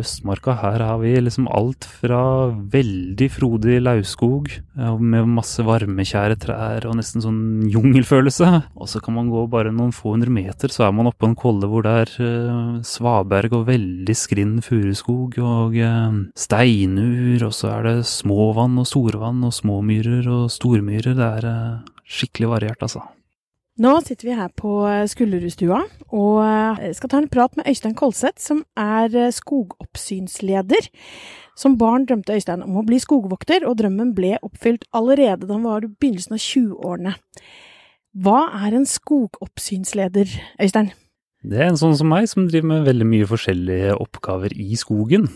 Østmarka, her har vi liksom alt fra veldig frodig lauvskog eh, med masse varmekjære trær og nesten sånn jungelfølelse. Og så kan man gå bare noen få hundre meter, så er man oppå en kolle hvor det er uh, svaberg og veldig skrinn furuskog og uh, steinur, og så er det småvann og storvann og småmyrer og stormyrer. Det er skikkelig variert, altså. Nå sitter vi her på eh, Skullerudstua og eh, skal ta en prat med Øystein Kolseth, som er eh, skogoppsynsleder. Som barn drømte Øystein om å bli skogvokter, og drømmen ble oppfylt allerede da han var i begynnelsen av 20-årene. Hva er en skogoppsynsleder, Øystein? Det er en sånn som meg, som driver med veldig mye forskjellige oppgaver i skogen.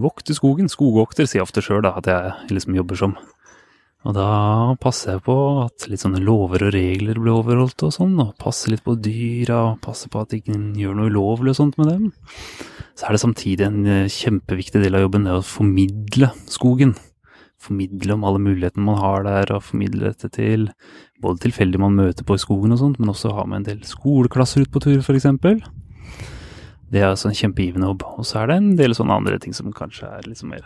Vokte skogen. Skogvokter sier jeg ofte sjøl at jeg liksom jobber som. Og da passer jeg på at litt sånne lover og regler blir overholdt og sånn, og passer litt på dyra, passer på at ingen gjør noe ulovlig og sånt med dem. Så er det samtidig en eh, kjempeviktig del av jobben det å formidle skogen. Formidle om alle mulighetene man har der, og formidle dette til både tilfeldige man møter på i skogen og sånt, men også ha med en del skoleklasser ut på tur, eksempel. Det er altså en kjempegivende jobb. Og så er det en del sånne andre ting som kanskje er litt mer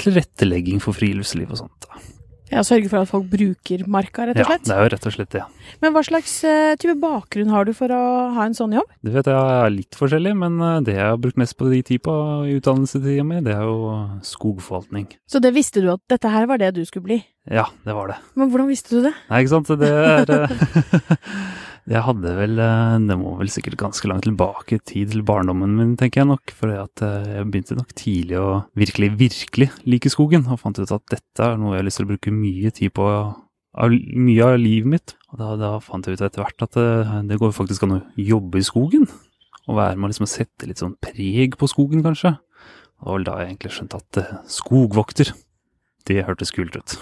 tilrettelegging for friluftsliv og sånt. da. Ja, Sørge for at folk bruker marka, rett og slett? Ja, det er jo rett og slett det. Ja. Men hva slags uh, type bakgrunn har du for å ha en sånn jobb? Du vet, Jeg er litt forskjellig, men eh, det jeg har brukt mest på de tid på i utdannelsestida mi, det er jo skogforvaltning. Så det visste du at dette her var det du skulle bli? Ja, det var det. Men hvordan visste du det? Nei, ikke sant. Det er Jeg hadde vel eh, Det må vel sikkert ganske langt tilbake i tid til barndommen min, tenker jeg nok. For eh, jeg begynte nok tidlig å virkelig, virkelig like skogen. Og fant ut at dette er noe jeg har lyst til å bruke mye tid på av, mye av livet mitt. Og da, da fant jeg ut etter hvert at det, eh, det, går faktisk an å jobbe i skogen. Og være med liksom å sette litt sånn preg på skogen, kanskje. Og det da jeg egentlig skjønte at skogvokter, det hørtes kult ut.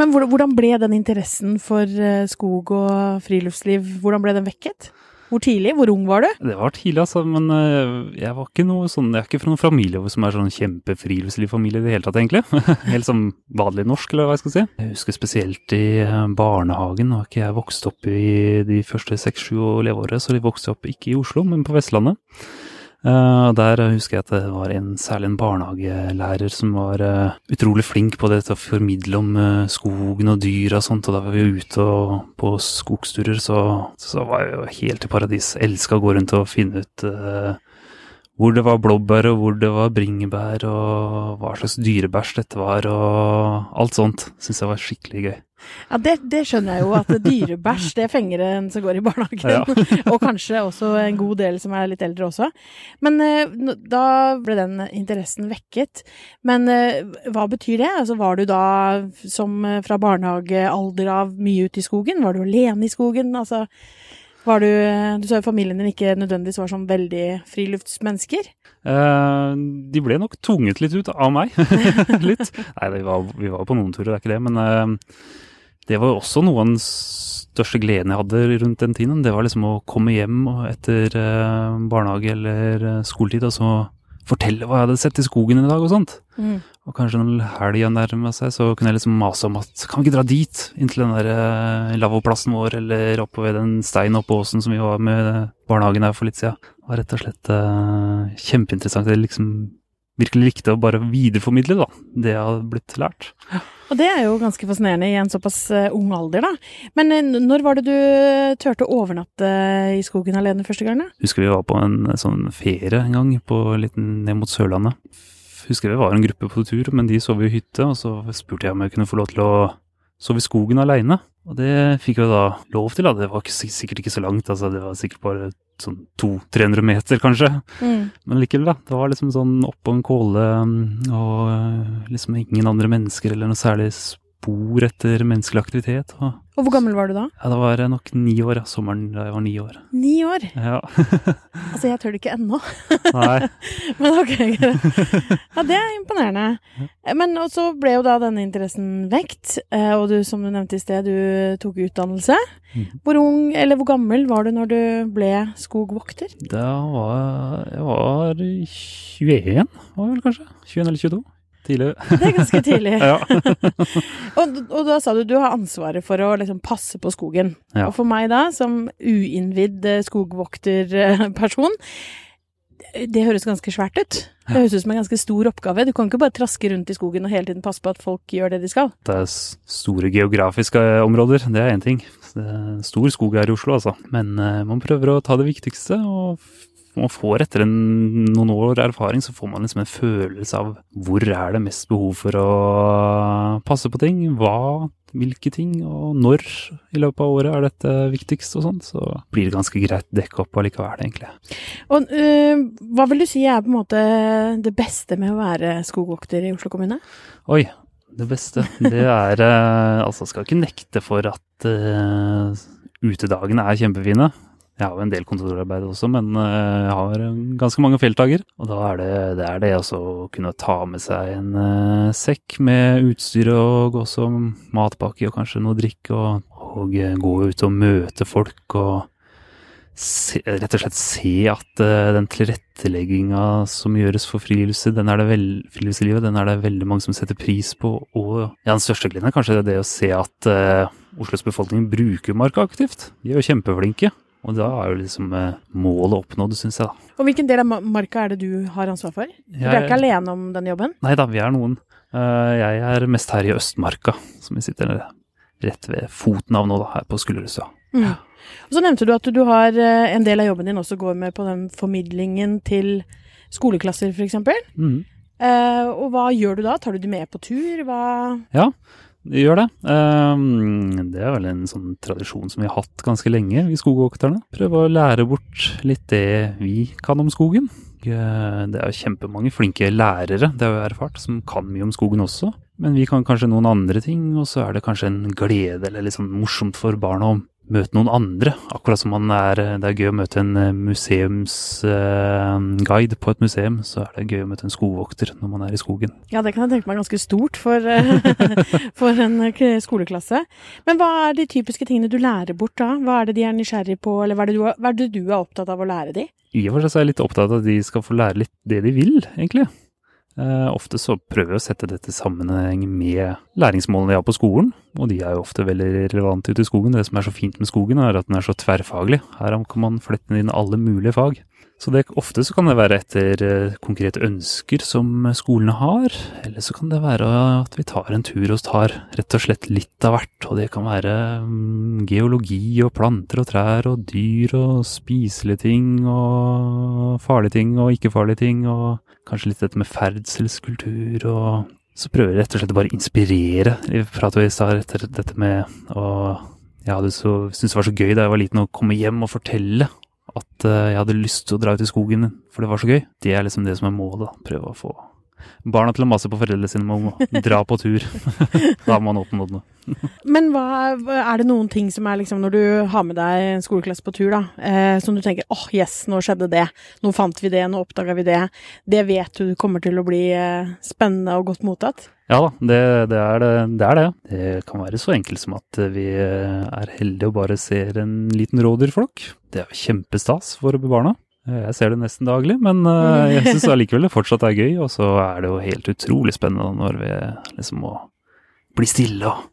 Men hvordan ble den interessen for eh, skog og friluftsliv, hvordan ble den vekket? Hvor tidlig? Hvor ung var du? Det var tidlig, altså. Men eh, jeg var ikke noe sånn, jeg er ikke fra noen familie som er sånn kjempefriluftslivfamilie i det hele tatt, egentlig. Helt som vanlig norsk, eller hva jeg skal si. Jeg husker spesielt i eh, barnehagen. Nå har ikke jeg vokst opp i de første seks-sju leveåret, så de vokste opp ikke i Oslo, men på Vestlandet. Uh, der husker jeg at det var en særlig en barnehagelærer som var uh, utrolig flink på det til å formidle om uh, skogen og dyra og sånt, og da var vi ute og, på skogsturer, så, så var jeg jo helt i paradis. Elska å gå rundt og finne ut hvor det var blåbær, og hvor det var bringebær, og hva slags dyrebæsj dette var, og alt sånt. Syns jeg var skikkelig gøy. Ja, det, det, skjønner jeg jo, at dyrebæsj det fenger en som går i barnehagen. Ja. og kanskje også en god del som er litt eldre også. Men uh, da ble den interessen vekket. Men uh, hva betyr det? Altså, var du da som uh, fra barnehagealder av mye ute i skogen? Var du alene i skogen? Altså, var du Du sa jo familien din ikke nødvendigvis var sånn veldig friluftsmennesker? de ble nok tvunget litt ut av meg. litt. Nei, vi var, vi var, på noen turer, det er ikke det. Men det var også noe av den største gleden jeg hadde rundt den tiden. Det var liksom å komme hjem etter eh, barnehage eller eh, skoletid og så fortelle hva jeg hadde sett i skogen i dag og sånt. Mm. Og kanskje når helga nærma seg, så kunne jeg liksom mase om at kan vi ikke dra dit? Inntil den der uh, lavvoplassen vår, eller oppe ved den steinen oppe åsen som vi var med barnehagen her for litt siden. Det var rett og slett uh, kjempeinteressant. Det liksom virkelig likte å bare videreformidle da, det jeg har blitt lært. Og det er jo ganske fascinerende i en såpass uh, ung alder, da. Men uh, når var det du turte å overnatte i skogen alene første gang? da? Husker vi var på en sånn ferie en gang, på litt ned mot Sørlandet. Husker vi var en gruppe på tur, men de sov i hytte, og så spurte jeg om jeg kunne få lov til å sove i skogen aleine. Og det fikk jeg da lov til, da. Det var sikkert ikke så langt, altså det var sikkert bare sånn 200-300 meter, kanskje. Mm. Men likevel, da. Det var liksom sånn oppå en kåle og eh, liksom ingen andre mennesker eller noe særlig spor etter menneskelig aktivitet. Og, og hvor gammel var du da? Ja, det var nok ni år. Sommeren da jeg var ni år. Ni år? Ja. altså, jeg tør det ikke ennå. Nei. Men ok. Ja, det er imponerende. Men så ble jo da denne interessen vekt, eh, og du, som du nevnte i sted, du tok utdannelse. Mm. Hvor ung, eller hvor gammel var du når du ble skogvokter? Da var jeg var 21, var vel kanskje. 21 eller 22. Tidlig. Det er ganske tidlig. ja. og, og, da sa du du har ansvaret for å liksom passe på skogen. Ja. Og for meg da, som uinnvidd skogvokterperson, Det høres ganske svært ut. Det høres ut som en ganske stor oppgave. Du kan ikke bare traske rundt i skogen og hele tiden passe på at folk gjør det de skal. Det er store geografiske områder, det er én ting. Stor skog her i Oslo, altså. Men man prøver å ta det viktigste, og man får etter en, noen år erfaring, så får man liksom en følelse av hvor er det mest behov for å passe på ting. Hva, hvilke ting, og når i løpet av året er dette viktigst og sånn. Så blir det ganske greit dekka opp allikevel, egentlig. Og øh, hva vil du si er på en måte det beste med å være skogvokter i Oslo kommune? Oi, det beste, det er Altså, skal ikke nekte for at uh, utedagene er kjempefine. Jeg har jo en del kontorarbeid også, men eh, jeg har ganske mange feltdager. Og da er det det, er det også å kunne ta med seg en uh, sekk med utstyr og også matpakke og kanskje noe drikke, og, og uh, gå ut og møte folk og se, rett og slett se at uh, den tilrettelegginga som gjøres for friluftsliv, den er det vel, friluftslivet, den er det veldig mange som setter pris på. Og ja, den største gleden er kanskje det å se at Oslos befolkning bruker marka aktivt. De er jo kjempeflinke. Og da er jo liksom eh, målet oppnådd, syns jeg, da. Og hvilken del av marka er det du har ansvar for? Jeg, du er ikke alene om den jobben? Nei da, vi er noen. Eh, jeg er mest her i Østmarka, som vi sitter rett ved foten av nå, da, her på Skullerudstad. Mm. Og så nevnte du at du har eh, en del av jobben din også går med på den formidlingen til skoleklasser, f.eks. Mm. Uh, og hva gjør du da? Tar du de med på tur? Hva Ja, det gjør det. Um, det er vel en sånn tradisjon som vi har hatt ganske lenge, vi skogvokterne. Prøve å lære bort litt det vi kan om skogen. Det er jo kjempemange flinke lærere, det har vi erfart, som kan mye om skogen også. Men vi kan kanskje noen andre ting, og så er det kanskje en glede eller litt sånn morsomt for barna å møte noen andre. Akkurat som man er, det er gøy å møte en eh, museumsguide uh, på et museum, så er det gøy å møte en skogvokter når man er i skogen. Ja, det kan jeg tenke meg ganske stort for, eh, for en eh, skoleklasse. Men hva er de typiske tingene du lærer bort da? Hva er det de er nysgjerrig på, eller hva er det du, hva er, det du er opptatt av å lære de? I og for seg er jeg litt opptatt av at de skal få lære litt det de vil, egentlig. Uh, ofte så prøver vi å sette dette i sammenheng med læringsmålene jeg har på skolen, og de er jo ofte veldig relevante ute i skogen. Det som er så fint med skogen, er at den er så tverrfaglig. Her kan man flette inn alle mulige fag. Så det, ofte så kan det være etter uh, konkrete ønsker som skolene har, eller så kan det være at vi tar en tur og tar rett og slett litt av hvert. Og det kan være um, geologi og planter og trær og dyr og spiselige ting og farlige ting og ikke farlige ting. og Kanskje litt dette med ferdselskultur og Så prøver jeg rett og slett bare å inspirere. Vi pratet jo i stad etter dette med å Jeg hadde syntes det var så gøy da jeg var liten å komme hjem og fortelle at uh, jeg hadde lyst til å dra ut i skogen, for det var så gøy. Det er liksom det som er målet. da, Prøve å få barna til å mase på foreldrene sine om å dra på tur. da har man oppnådd noe. Men hva, er det noen ting som er liksom når du har med deg en skoleklasse på tur, da, eh, som du tenker åh, oh, yes, nå skjedde det, nå fant vi det, nå oppdaga vi det. Det vet du kommer til å bli eh, spennende og godt mottatt? Ja da, det, det, er det, det, er det. Det kan være så enkelt som at vi eh, er heldige og bare ser en liten rådyrflokk. Det er kjempestas for barna. Jeg ser det nesten daglig, men eh, jeg syns allikevel det fortsatt er gøy. Og så er det jo helt utrolig spennende når vi liksom må bli stille og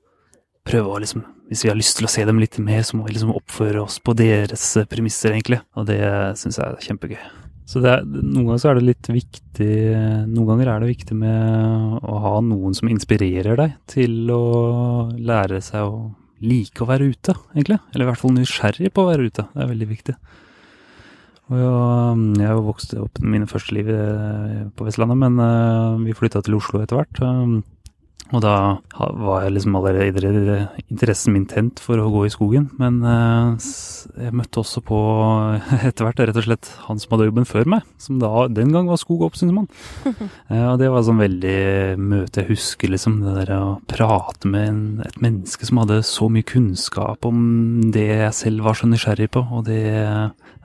prøve å liksom Hvis vi har lyst til å se dem litt mer, så må vi liksom oppføre oss på deres premisser, egentlig. Og det syns jeg er kjempegøy. Så er, noen ganger så er det litt viktig Noen ganger er det viktig med å ha noen som inspirerer deg til å lære seg å like å være ute, egentlig. Eller i hvert fall nysgjerrig på å være ute. Det er veldig viktig. Og jeg har jo vokst opp mine første liv eh, på Vestlandet, men eh, vi flytta til Oslo etter hvert. Og da var jeg liksom allerede interessen min tent for å gå i skogen. Men eh, jeg møtte også på etter hvert rett og slett han som hadde jobben før meg, som da den gang var skog- og oppsynsmann. og det var sånn veldig møte jeg husker, liksom. Det der å prate med en, et menneske som hadde så mye kunnskap om det jeg selv var så nysgjerrig på, og det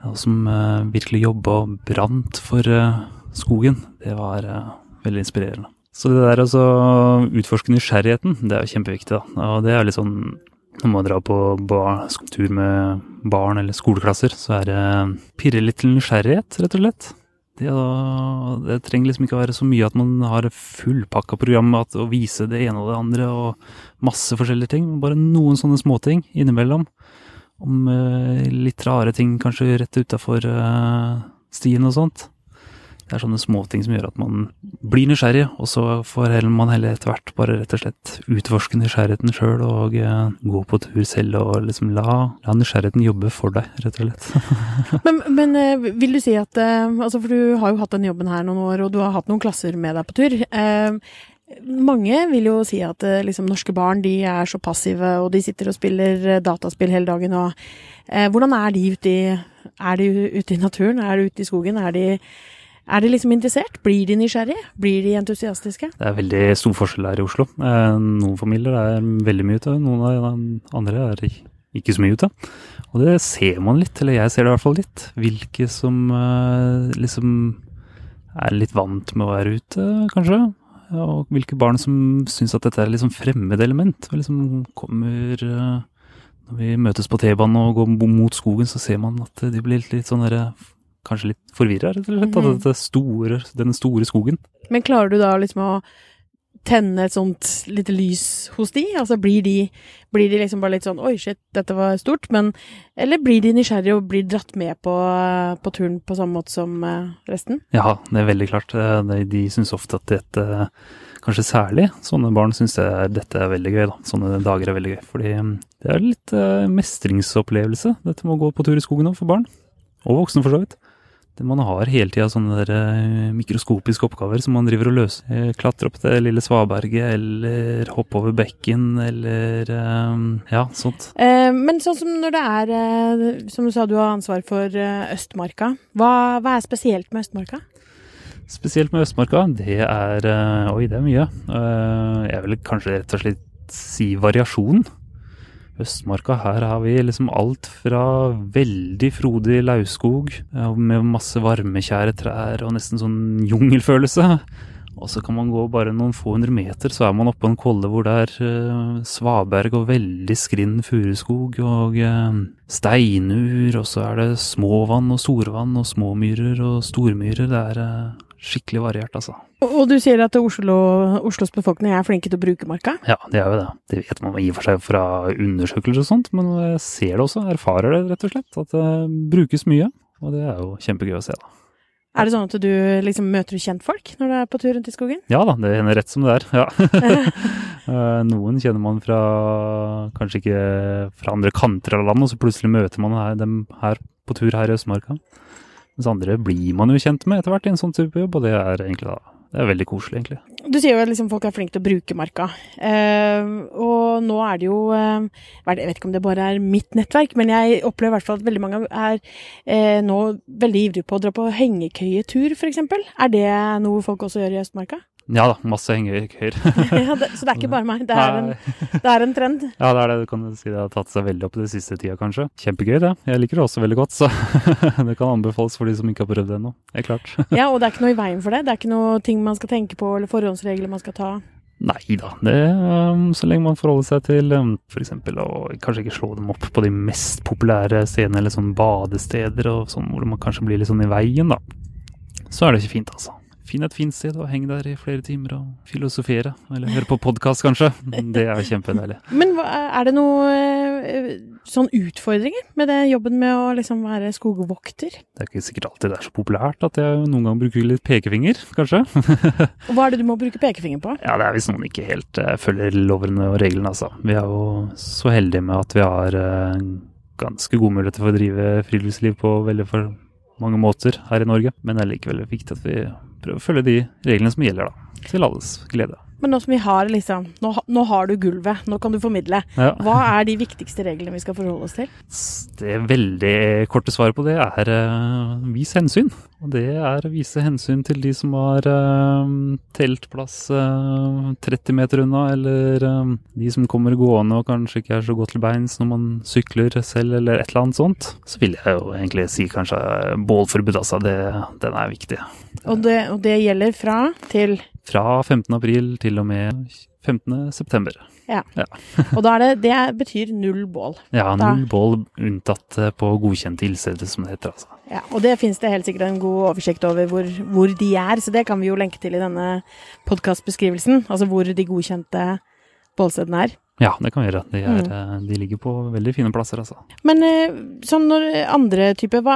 og som virkelig jobba og brant for skogen. Det var veldig inspirerende. Så det der å utforske nysgjerrigheten, det er jo kjempeviktig. da. Og det er litt sånn når man drar på tur med barn eller skoleklasser, så er det pirre litt til nysgjerrighet, rett og slett. Det, det, trenger liksom ikke å være så mye at man har fullpakka program at, å vise det ene og det andre og masse forskjellige ting. Bare noen sånne småting innimellom om eh, litt rare ting kanskje rett utafor eh, stien og sånt. Det er sånne småting som gjør at man blir nysgjerrig, og så får man heller etter hvert bare rett og slett utforske nysgjerrigheten sjøl og uh, gå på tur selv og liksom la, la nysgjerrigheten jobbe for deg, rett og slett. men, men uh, vil du si at uh, Altså, for du har jo hatt den jobben her noen år, og du har hatt noen klasser med deg på tur. mange vil jo si at liksom, norske barn de er så passive, og de sitter og spiller dataspill hele dagen. og Hvordan er de ute i, er de ute i naturen? Er de ute i skogen? Er de er de liksom interessert? Blir de nysgjerrige? Blir de entusiastiske? Det er veldig stor forskjell her i Oslo. Eh, noen familier er veldig mye ute, noen av de andre er ikke så mye ute. Og det ser man litt, eller jeg ser det i hvert fall litt. Hvilke som eh, liksom er litt vant med å være ute, kanskje. Og hvilke barn som syns at dette er liksom fremmed element. Og liksom kommer eh, Når vi møtes på T-banen og går mot skogen, så ser man at de blir litt sånn derre kanskje litt forvirra, rett og slett, av mm. store, den store skogen. Men klarer du da liksom å tenne et sånt lite lys hos de? Altså blir de, blir de liksom bare litt sånn oi, shit, dette var stort, men Eller blir de nysgjerrige og blir dratt med på, på turen på samme måte som eh, resten? Ja, det er veldig klart. De, de syns ofte at dette Kanskje særlig sånne barn syns dette er veldig gøy. da. Sånne dager er veldig gøy. Fordi mm, det er litt mestringsopplevelse, dette med å gå på tur i skogen for barn. Og voksne, for så vidt. Man har hele tida sånne der, eh, mikroskopiske oppgaver som man driver og løser. Eh, klatre opp det lille svaberget, eller hoppe over bekken, eller eh, ja, sånt. Men sånn som når det er, som du sa, du har ansvar for Østmarka. Hva, hva er spesielt med Østmarka? Spesielt med Østmarka, det er Oi, det er mye. Jeg vil kanskje rett og slett si variasjon. Østmarka, her har vi liksom alt fra veldig frodig lauvskog med masse varmekjære trær og nesten sånn jungelfølelse. Og så kan man gå bare noen få hundre meter, så er man oppe på en kolle hvor det er uh, svaberg og veldig skrinn furuskog og uh, steinur, og så er det småvann og storvann og småmyrer og stormyrer. Det er skikkelig variert, altså. Og du sier at Oslo, Oslos befolkning er flinke til å bruke marka? Ja, det er jo det. Det vet man i og for seg fra undersøkelser og sånt, men jeg ser det også, erfarer det rett og slett. At det brukes mye, og det er jo kjempegøy å se, da. Er det sånn at du liksom møter kjentfolk når du er på tur rundt i skogen? Ja da, det hender rett som det er, ja. Eh, noen kjenner man fra kanskje ikke fra andre kanter av landet, og så plutselig møter man dem her på tur her i Østmarka. Mens andre blir man jo kjent med etter hvert i en sånn type jobb, og det er egentlig da det er veldig koselig, egentlig. Du sier jo at liksom folk er flinke til å bruke marka. Eh, og nå er det jo eh, Jeg vet ikke om det bare er mitt nettverk, men jeg opplever i hvert fall at veldig mange er eh, nå veldig ivrige på å dra på hengekøyetur, f.eks. Er det noe folk også gjør i Østmarka? Ja da, masse hengekøyer. ja, så det er ikke bare meg, det er, en, det er, en, trend? Ja, det er det. Du kan si det har tatt seg veldig opp i det siste tida, kanskje. Kjempegøy, det. Jeg liker det også veldig godt, så det kan anbefales for de som ikke har prøvd det ennå. Helt klart. ja, og det er ikke noe i veien for det? Det er ikke noe ting man skal tenke på, eller forhåndsregler man skal ta? Nei da, det, um, så lenge man forholder seg til um, f.eks. å kanskje ikke slå dem opp på de mest populære scenene eller sånn badesteder og sånn, hvor man kanskje blir litt sånn i veien, da. Så er det ikke fint, altså. Finn et fint sted og heng der i flere timer og filosofere. Eller høre på podkast, kanskje. Det er jo kjempedeilig. Men er det noen eh, sånn utfordringer med det jobben med å liksom være skogvokter? Det er ikke sikkert alltid det er så populært at jeg noen gang bruker litt pekefinger, kanskje. og hva er det du må bruke pekefinger på? Ja, Det er hvis noen ikke helt uh, følger lovene og reglene, altså. Vi er jo så heldige med at vi har uh, ganske gode muligheter for å drive friluftsliv på veldig for mange måter her i Norge. Men det er likevel viktig at vi prøver å følge de reglene som gjelder, da. Til alles glede. Men nå som vi har liksom, nå, nå har du gulvet, nå kan du formidle. Ja. Hva er de viktigste reglene vi skal forholde oss til? Det veldig korte svaret på det er uh, vis hensyn. Og det er å vise hensyn til de som har uh, teltplass uh, 30 meter unna, eller uh, de som kommer gående og kanskje ikke er så godt til beins når man sykler selv, eller et eller annet sånt. Så vil jeg jo egentlig si kanskje bålforbud, altså. Det, den er viktig. Og det, og det gjelder fra til? Fra 15. april til og med 15. september. Ja. ja. og da er det, det betyr null bål. Ja, null da. bål unntatt eh, på godkjente ildsteder, som det heter. altså. Ja, Og det finnes det helt sikkert en god oversikt over hvor, hvor de er, så det kan vi jo lenke til i denne podkastbeskrivelsen. Altså hvor de godkjente bålstedene er. Ja, det kan vi gjøre. De, er, Mm. eh, de ligger på veldig fine plasser, altså. Men eh, sånn når andre typer hva,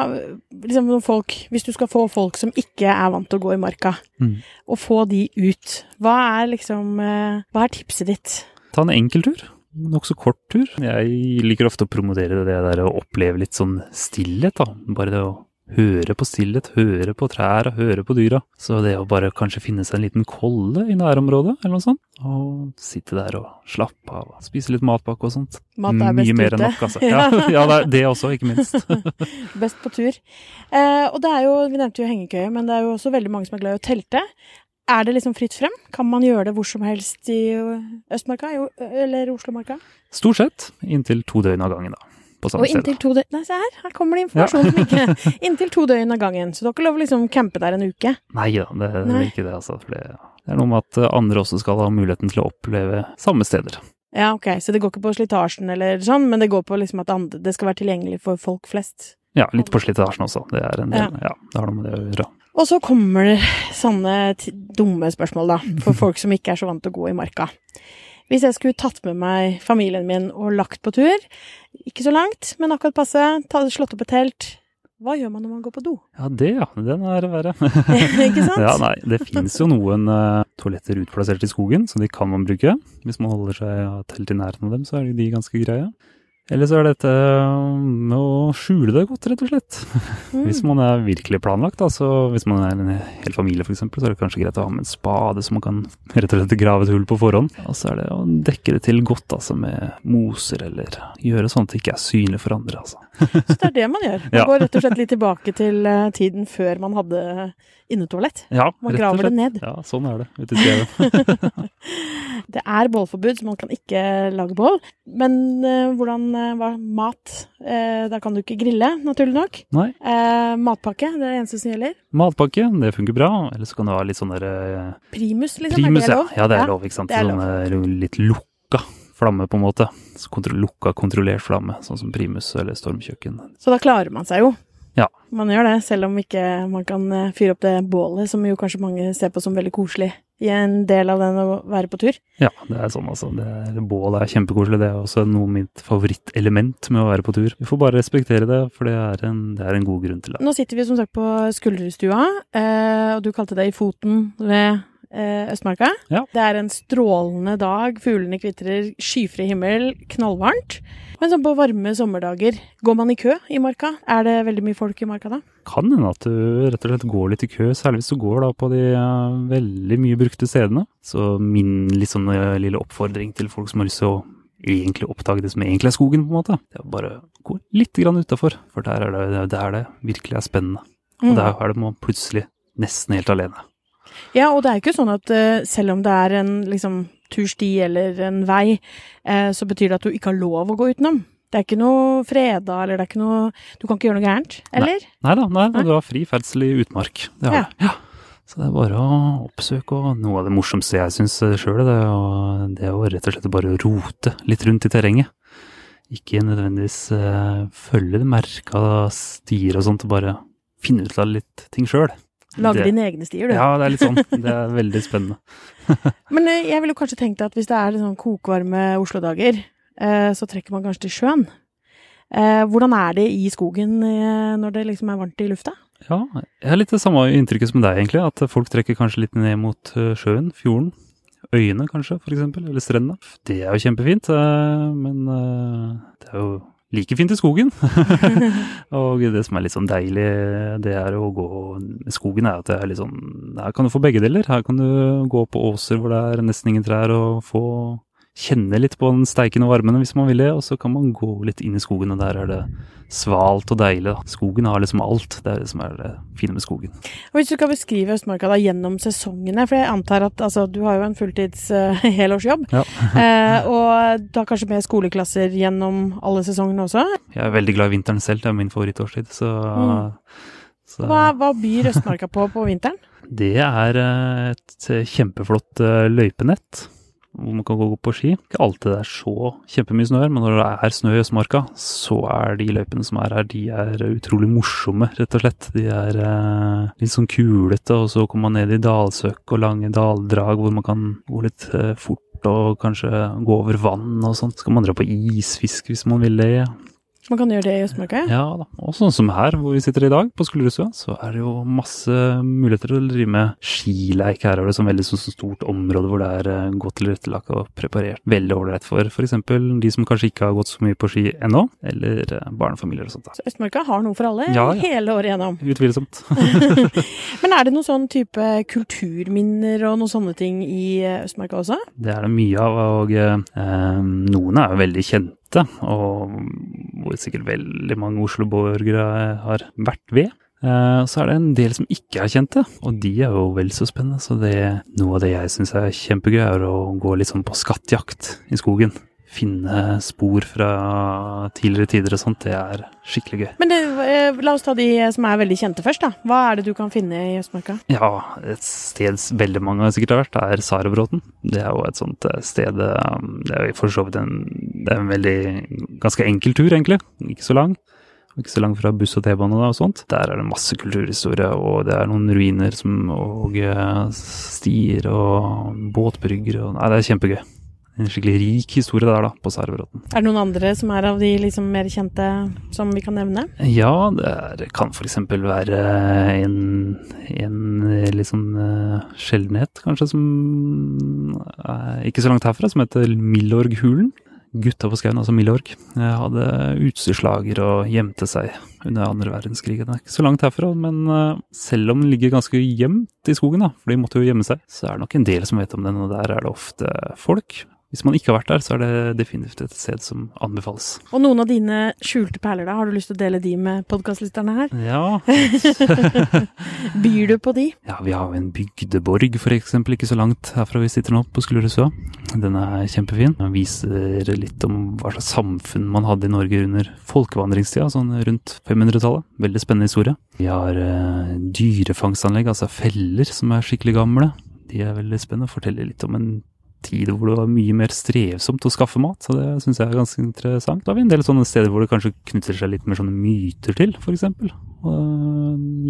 liksom når folk, Hvis du skal få folk som ikke er vant til å gå i marka, Mm. og få de ut, hva er liksom eh, Hva er tipset ditt? Ta en enkel tur. Nokså kort tur. Jeg liker ofte å promotere det der å oppleve litt sånn stillhet, da. Bare det å høre på stillhet, høre på trærne, høre på dyra. Så det å bare kanskje finne seg en liten kolle i nærområdet, eller noe sånt, og sitte der og slappe av, og spise litt matpakke og sånt. Mat er best Mye mer enn nok, altså. Ja, ja det, er det også, ikke minst. Best på tur. Eh, og det er jo, vi nevnte jo hengekøye, men det er jo også veldig mange som er glad i å telte. Er det liksom fritt frem? Kan man gjøre det hvor som helst i Østmarka eller Oslomarka? Stort sett inntil to døgn av gangen, da. På samme Og inntil to døgn Nei, se her, her kommer det informasjon som ikke Inntil to døgn av gangen. Så du har lov å liksom campe der en uke. Nei da, det, er ikke det, altså. For det, er noe med at eh, andre også skal ha muligheten til å oppleve samme steder. Ja, ok, så det går ikke på slitasjen eller sånn, men det går på liksom at andre, det skal være tilgjengelig for folk flest. Ja, litt på slitasjen også. Det er en del, ja. det har noe med det å gjøre. Og så kommer det sånne dumme spørsmål, da, for folk som ikke er så vant til å gå i marka. Hvis jeg skulle tatt med meg familien min og lagt på tur, ikke så langt, men akkurat passe, slått opp et telt, hva gjør man når man går på do? Ja, det ja. Den er verre. ikke sant? Ja, nei, det finnes jo noen uh, toaletter utplassert i skogen, så de kan man bruke. Hvis man holder seg ja, telt i nærheten av dem, så er de ganske greie. Eller så er dette med å skjule det godt, rett og slett. Mm. Hvis man er virkelig planlagt, da, så hvis man er en hel familie f.eks., så er det kanskje greit å ha med en spade, så man kan rett og slett grave et hull på forhånd. Og så er det å dekke det til godt, altså med moser, eller gjøre sånn at det ikke er synlig for andre, altså. Så det er det man gjør. Man Ja. går rett og slett litt tilbake til eh, tiden før man hadde innetoalett. Ja, Man graver det ned. Ja, sånn er det ute i skauen. Det er bålforbud, så man kan ikke lage bål. Men eh, hvordan eh, hva, Mat. Eh, da kan du ikke grille, naturlig nok. Nei. Eh, matpakke, det er det eneste som gjelder. Matpakke, det funker bra. Eller så kan du ha litt sånn der eh, Primus, liksom. Primus, er det ja. lov? ja. Det er lov, ikke sant. Lov. er Sånn litt lukka flamme, på en måte. Så kontro lukka, kontrollert flamme, sånn som primus eller stormkjøkken. Så da klarer man seg jo. Ja. Man gjør det, selv om ikke man kan eh, fyre opp det bålet, som jo kanskje mange ser på som veldig koselig i en del av den å være på tur. Ja, det er sånn altså. Det er, bål er kjempekoselig. Det er også noe av mitt favorittelement med å være på tur. Vi får bare respektere det, for det er en, det er en god grunn til det. Nå sitter vi som sagt på Skulderstua, eh, og du kalte det i foten ved Østmarka. Ja. Det er en strålende dag, fuglene kvitrer, skyfri himmel, knallvarmt. Men sånn på varme sommerdager, går man i kø i marka? Er det veldig mye folk i marka da? Kan hende at du rett og slett går litt i kø, særlig hvis du går da på de eh, veldig mye brukte stedene. Så min litt sånn eh, lille oppfordring til folk som har lyst til å egentlig oppdage det som egentlig er skogen, på en måte, det er å bare gå litt utafor, for der er det der det virkelig er spennende. Og Mm. der er det man plutselig nesten helt alene. Ja, og det er ikke sånn at uh, selv om det er en liksom, tursti eller en vei, uh, så betyr det at du ikke har lov å gå utenom. Det er ikke noe freda, eller det er ikke noe Du kan ikke gjøre noe gærent, eller? Nei da, nei, Nei. du har fri ferdsel i utmark. Det har Ja. du. Ja. Så det er bare å oppsøke, og noe av det morsomste jeg syns sjøl, det, det er å rett og slett bare rote litt rundt i terrenget. Ikke nødvendigvis uh, følge det merka stier og sånt, og bare finne ut av litt ting sjøl. Lage dine egne stier, du. Ja, det er litt sånn. Det er veldig spennende. Men eh, jeg ville kanskje tenkt at hvis det er sånn kokvarme Oslo-dager, eh, så trekker man kanskje til sjøen. Eh, hvordan er det i skogen når det liksom er varmt i lufta? Ja, jeg har litt det samme inntrykket som deg, egentlig. At folk trekker kanskje litt ned mot sjøen, fjorden. Øyene, kanskje, for eksempel. Eller strendene. Det er jo kjempefint, men det er jo like fint i skogen. og det som er litt sånn deilig, det er å gå skogen, er at det er litt sånn Her kan du få begge deler. Her kan du gå på åser hvor det er nesten ingen trær, og få kjenne litt på den steikende varmen hvis man vil det, og så kan man gå litt inn i skogen, og der er det svalt og deilig. Skogen har liksom alt. Det er det som er det fine med skogen. Og hvis du skal beskrive Østmarka da gjennom sesongene, for jeg antar at altså, du har jo en fulltids uh, helårsjobb, Ja. eh, og da kanskje med skoleklasser gjennom alle sesongene også. Jeg er veldig glad i vinteren selv, det er min favorittårstid. Så, Mm. så Hva, hva byr Østmarka på på vinteren? det er eh, et kjempeflott eh, løypenett hvor man kan gå på ski. Ikke alltid det er så kjempemye snø her, men når det er snø i Østmarka, så er de løypene som er her, de er utrolig morsomme, rett og slett. De er eh, litt sånn kulete, og så kommer man ned i dalsøkk og lange daldrag hvor man kan gå litt eh, fort og kanskje gå over vann og sånt. Så kan man dra på isfiske hvis man vil det. Man kan gjøre det i Østmarka? Ja da. Og sånn som her, hvor vi sitter i dag, på Skullerudstua, så er det jo masse muligheter til å drive med skileik. Her er det sånn veldig så stort område hvor det er eh, godt tilrettelagt og preparert. Veldig ålreit for f.eks. de som kanskje ikke har gått så mye på ski ennå, eller eh, barnefamilier og sånt. da. Så Østmarka har noe for alle Ja, ja. hele året gjennom. Utvilsomt. Men er det noen sånn type kulturminner og noen sånne ting i eh, Østmarka også? Det er det mye av, og eh, noen er jo veldig kjente, og hvor sikkert veldig mange Oslo-borgere har vært ved. Eh, så er det en del som ikke er kjente, og de er jo vel så spennende. Så det, noe av det jeg syns er kjempegøy, er å gå litt sånn på skattjakt i skogen. Finne spor fra tidligere tider og sånt. Det er skikkelig gøy. Men det, eh, la oss ta de som er veldig kjente først, da. Hva er det du kan finne i Østmarka? Ja, et sted veldig mange sikkert har vært, er Sarabråten. Det er jo et sånt eh, sted eh, Det er for så vidt en, det er en veldig ganske enkel tur, egentlig. Ikke så lang. Ikke så langt fra buss og T-bane og sånt. Der er det masse kulturhistorie, og det er noen ruiner som, og eh, stier og båtbrygger og Nei, det er kjempegøy. En skikkelig rik historie der, da, på Sarabråten. Er det noen andre som er av de liksom mer kjente som vi kan nevne? Ja, det er, kan f.eks. være en, en litt sånn eh, sjeldenhet, kanskje, som er ikke så langt herfra, som heter Milorghulen. Gutta på skauen, altså Milorg, eh, hadde utstyrslager og gjemte seg under andre verdenskrig. Det er ikke så langt herfra, men eh, selv om den ligger ganske gjemt i skogen, da, for de måtte jo gjemme seg, så er det nok en del som vet om den, og der er det ofte folk. Hvis man ikke har vært der, så er det definitivt et sted som anbefales. Og noen av dine skjulte perler, da? Har du lyst til å dele de med podkastlytterne her? Ja, Byr du på de? Ja, vi har jo en bygdeborg eksempel, ikke så langt herfra vi sitter nå, på Skullerudstua. Den er kjempefin. Den viser litt om hva slags samfunn man hadde i Norge under folkevandringstida, sånn rundt 500-tallet. Veldig spennende historie. Vi har eh, dyrefangstanlegg, altså feller, som er skikkelig gamle. De er veldig spennende. Forteller litt om en tid hvor det var mye mer strevsomt å skaffe mat, så det syns jeg er ganske interessant. Da har vi en del sånne steder hvor det kanskje knytter seg litt mer sånne myter til, f.eks.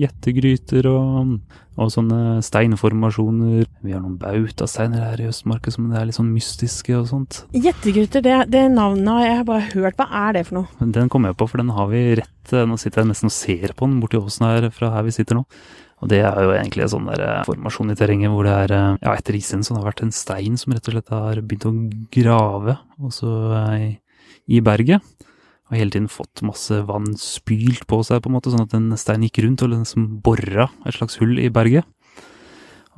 Gjettegryter og, og sånne steinformasjoner. Vi har noen bautasteiner her i Østmarka som er litt sånn mystiske og sånt. Gjettegryter, det, det navnet har jeg bare hørt. Hva er det for noe? Den kommer jeg på, for den har vi rett Nå sitter jeg nesten og ser på den borti åsen her fra her vi sitter nå. Og det er jo egentlig en sånn der eh, formasjon i terrenget hvor det er eh, Ja, etter isen det har vært en stein som rett og slett har begynt å grave også i, i berget. Og hele tiden fått masse vann spylt på seg, på en måte, sånn at en stein gikk rundt og liksom bora et slags hull i berget.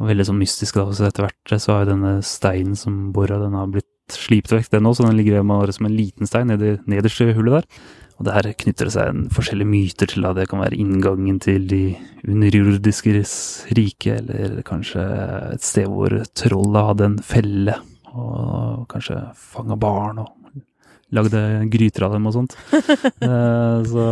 Og veldig sånn mystisk da, så etter hvert så har jo denne steinen som bora, den har blitt slipt vekk den òg, så den ligger bare som en liten stein nederst i hullet der. Og der knytter det seg en forskjellige myter til at det kan være inngangen til de underjordiskes rike, eller kanskje et sted hvor trollet hadde en felle, og kanskje fanga barn og lagde gryter av dem og sånt. Eh, så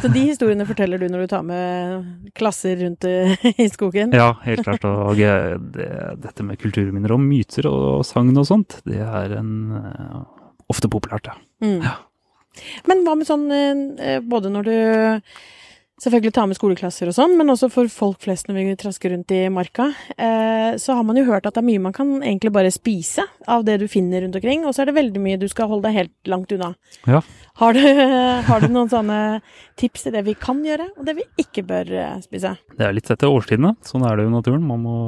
Så de historiene forteller du når du tar med klasser rundt i skogen? ja, helt klart. Og det, dette med kulturminner og myter og sagn og sånt, det er en eh, ofte populært, ja. Mm. Ja. Men hva med sånn eh, både når du selvfølgelig tar med skoleklasser og sånn, men også for folk flest når vi trasker rundt i marka, eh, så har man jo hørt at det er mye man kan egentlig bare spise av det du finner rundt omkring, og så er det veldig mye du skal holde deg helt langt unna. Ja. Har du, har du noen sånne tips til det vi kan gjøre, og det vi ikke bør eh, spise? Det er litt etter årstidene. Sånn er det jo i naturen. Man må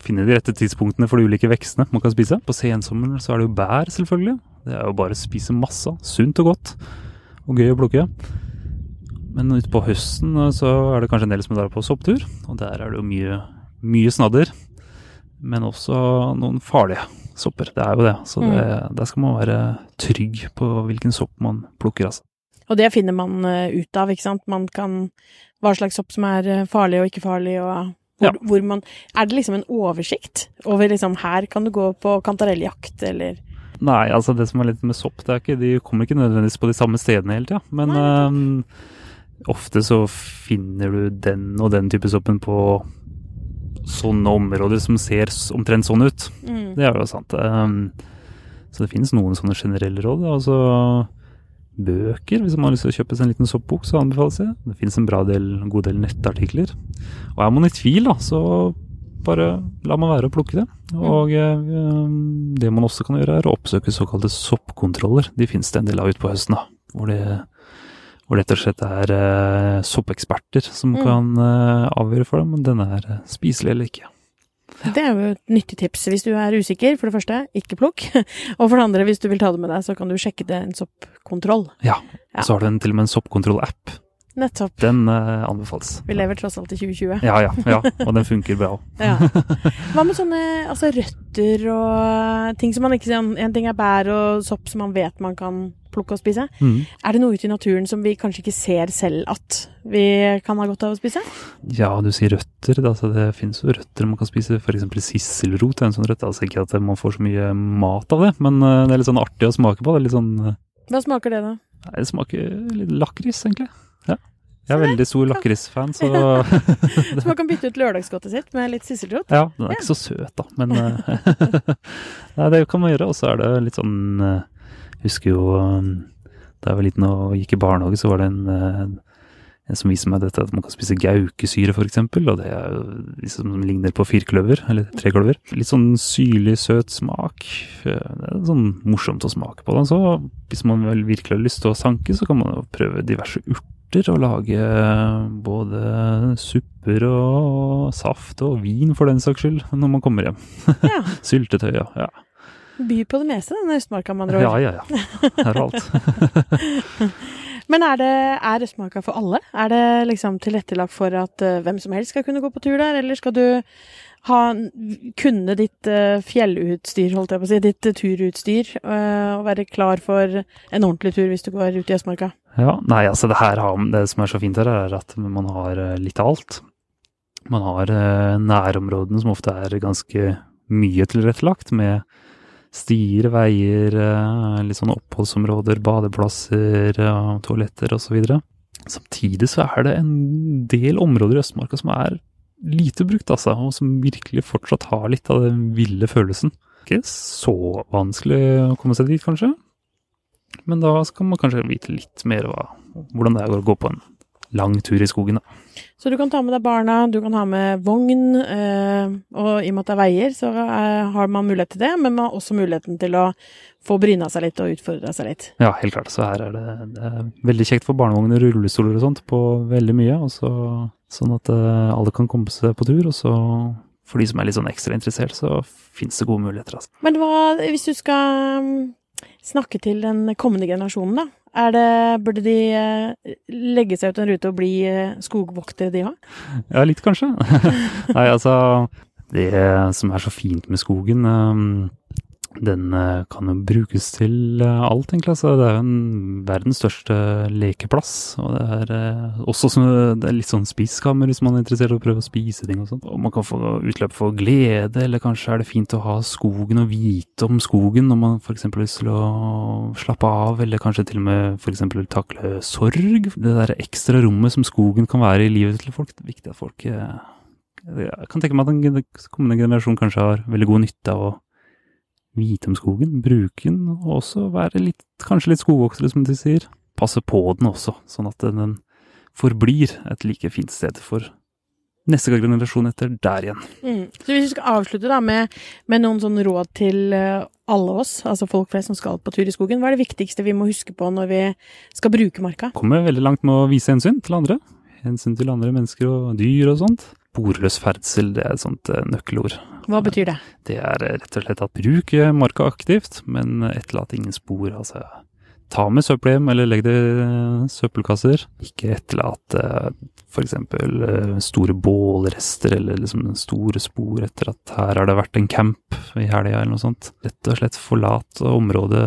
finne de rette tidspunktene for de ulike vekstene man kan spise. På sensommeren så er det jo bær, selvfølgelig. Det er jo bare å spise masse. Sunt og godt. Og gøy å plukke. Men utpå høsten eh, så er det kanskje en del som drar på sopptur. Og der er det jo mye, mye snadder. Men også noen farlige sopper. Det er jo det. Så det, der skal man være trygg på hvilken sopp man plukker, altså. Og det finner man eh, ut av, ikke sant? Man kan Hva slags sopp som er eh, farlig og ikke farlig, og hvor, Ja. hvor man Er det liksom en oversikt over liksom Her kan du gå på kantarelljakt, eller Nei, altså det som er litt med sopp, det er ikke, de kommer ikke nødvendigvis på de samme stedene hele tida. Men øhm, ofte så finner du den og den type soppen på sånne områder som ser omtrent sånn ut. mm. Det er jo sant. Um, så det finnes noen sånne generelle råd. Altså bøker, hvis man har lyst til å kjøpe seg en liten soppbok, så anbefales det. Det finnes en bra del, en god del nettartikler. Og er man i tvil, da, så bare lar man være å plukke det. Og eh, det man også kan gjøre, er å oppsøke såkalte soppkontroller. De finnes det en del av ute på høsten, da. Hvor det, hvor det rett og slett er eh, soppeksperter som Mm. kan eh, avgjøre for dem om den er eh, spiselig eller ikke. Det er jo et nyttig tips hvis du er usikker. For det første, ikke plukk. Og for det andre, hvis du vil ta det med deg, så kan du sjekke det en soppkontroll. Ja. Ja. Så har du en, til og med en soppkontroll-app. Nettopp. Den uh, anbefales. Vi lever tross alt i 2020. Ja, ja, ja. Og den funker bra. Ja. Hva med sånne altså røtter og ting som man ikke En ting er bær og sopp som man vet man kan plukke og spise. Mm. Er det noe ute i naturen som vi kanskje ikke ser selv at vi kan ha godt av å spise? Ja, du sier røtter. Altså, det finnes jo røtter man kan spise. F.eks. sisselrot er en sånn rødt. Altså ikke at man får så mye mat av det, men eh, det er litt sånn artig å smake på. Det er litt sånn eh, Hva smaker det, da? Nei, det smaker litt lakris, egentlig. Jeg er veldig stor lakrisfan, så Så man kan bytte ut lørdagsgodtet sitt med litt sisseltrot? Ja, den er ikke så søt, da, men eh, Nei, det kan man gjøre. Og så er det litt sånn Jeg Husker jo eh, da jeg var liten og gikk i barnehage, så var det en, eh, en som viste meg dette at man kan spise gaukesyre, eksempel, og det er liksom som ligner på firkløver, eller trekløver. Litt sånn syrlig, søt smak. Eh, Det er sånn morsomt å smake på. Da. Så hvis man vel virkelig har lyst til å sanke, så kan man jo prøve diverse urter og lage både supper og saft og vin, for den saks skyld, når man kommer hjem. Ja. Syltetøy, ja. By på det meste, denne Østmarka, med andre ord. ja, ja. ja. Her er alt. Men er det er Østmarka for alle? Er det liksom tilrettelagt for at uh, hvem som helst skal kunne gå på tur der, eller skal du ha, kunne ditt uh, fjellutstyr, holdt jeg på å si, ditt uh, turutstyr, eh, og være klar for en ordentlig tur hvis du går ut i Østmarka? Ja, nei, altså det her har, det som er så fint her, er at man har eh, litt av alt. Man har eh, nærområdene som ofte er ganske mye tilrettelagt, med stier, veier, eh, litt sånn oppholdsområder, badeplasser, toaletter osv. Samtidig så er det en del områder i Østmarka som er lite brukt, altså, og som virkelig fortsatt har litt av den ville følelsen. Ikke så vanskelig å komme seg dit, kanskje. Men da skal man kanskje vite litt mer hva, hvordan det er å gå på en lang tur i skogen. Da. Så du kan ta med deg barna, du kan ha med vogn, eh, og i og med at det er veier, så eh, har man mulighet til det, men man har også muligheten til å få bryna seg litt og utfordra seg litt. Ja, helt klart. Så her er det, det er veldig kjekt for barnevogner, rullestoler og sånt på veldig mye. Og så, sånn at eh, alle kan komme seg på tur. Og så for de som er litt sånn ekstra interessert, så finnes det gode muligheter. Altså. Men hva, hvis du skal snakke til den kommende generasjonen, da? Det, burde de eh, legge seg ut en rute og bli eh, skogvoktere, de òg? Ja, litt kanskje. Nei, altså Det som er så fint med skogen, um, den eh, kan jo brukes til eh, alt, egentlig. Altså, det er jo en verdens største lekeplass. Og det er eh, også som, det er litt sånn spiskammer hvis man er interessert i å prøve å spise ting og sånt. Og man kan få utløp for glede, eller kanskje er det fint å ha skogen og vite om skogen når man f.eks. har lyst til å slappe av, eller kanskje til og med f.eks. takle sorg. Det der ekstra rommet som skogen kan være i livet til folk. Det er viktig at folk Jeg kan tenke meg at den kommende generasjon kanskje har veldig god nytte av å vite om skogen, bruke den, og også være litt, kanskje litt skogvoktere, som de sier. Passe på den også, sånn at den forblir et like fint sted for neste generasjon etter der igjen. Mm. Så hvis vi skal avslutte da med, med noen sånn råd til eh, alle oss, altså folk flest som skal på tur i skogen, hva er det viktigste vi må huske på når vi skal bruke marka? Kommer veldig langt med å vise hensyn til andre. Hensyn til andre mennesker og dyr og sånt. Sporløs ferdsel, det er et sånt eh, nøkkelord. Hva betyr det? Det er eh, rett og slett at bruk eh, marka aktivt, men etterlat ingen spor. Altså, ta med søppel hjem, eller legg det i søppelkasser. Ikke etterlat f.eks. store bålrester, eller liksom store spor etter at her har det vært en camp i helga, eller noe sånt. Rett og slett forlat området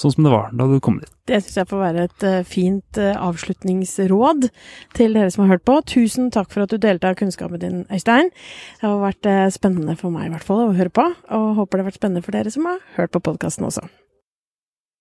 sånn som det var da du kom dit. Det syns jeg får være et eh, fint eh, avslutningsråd til dere som har hørt på. Tusen takk for at du delte av kunnskapen din, Øystein. Det har vært eh, spennende for meg i hvert fall å høre på, og håper det har vært spennende for dere som har hørt på podkasten også.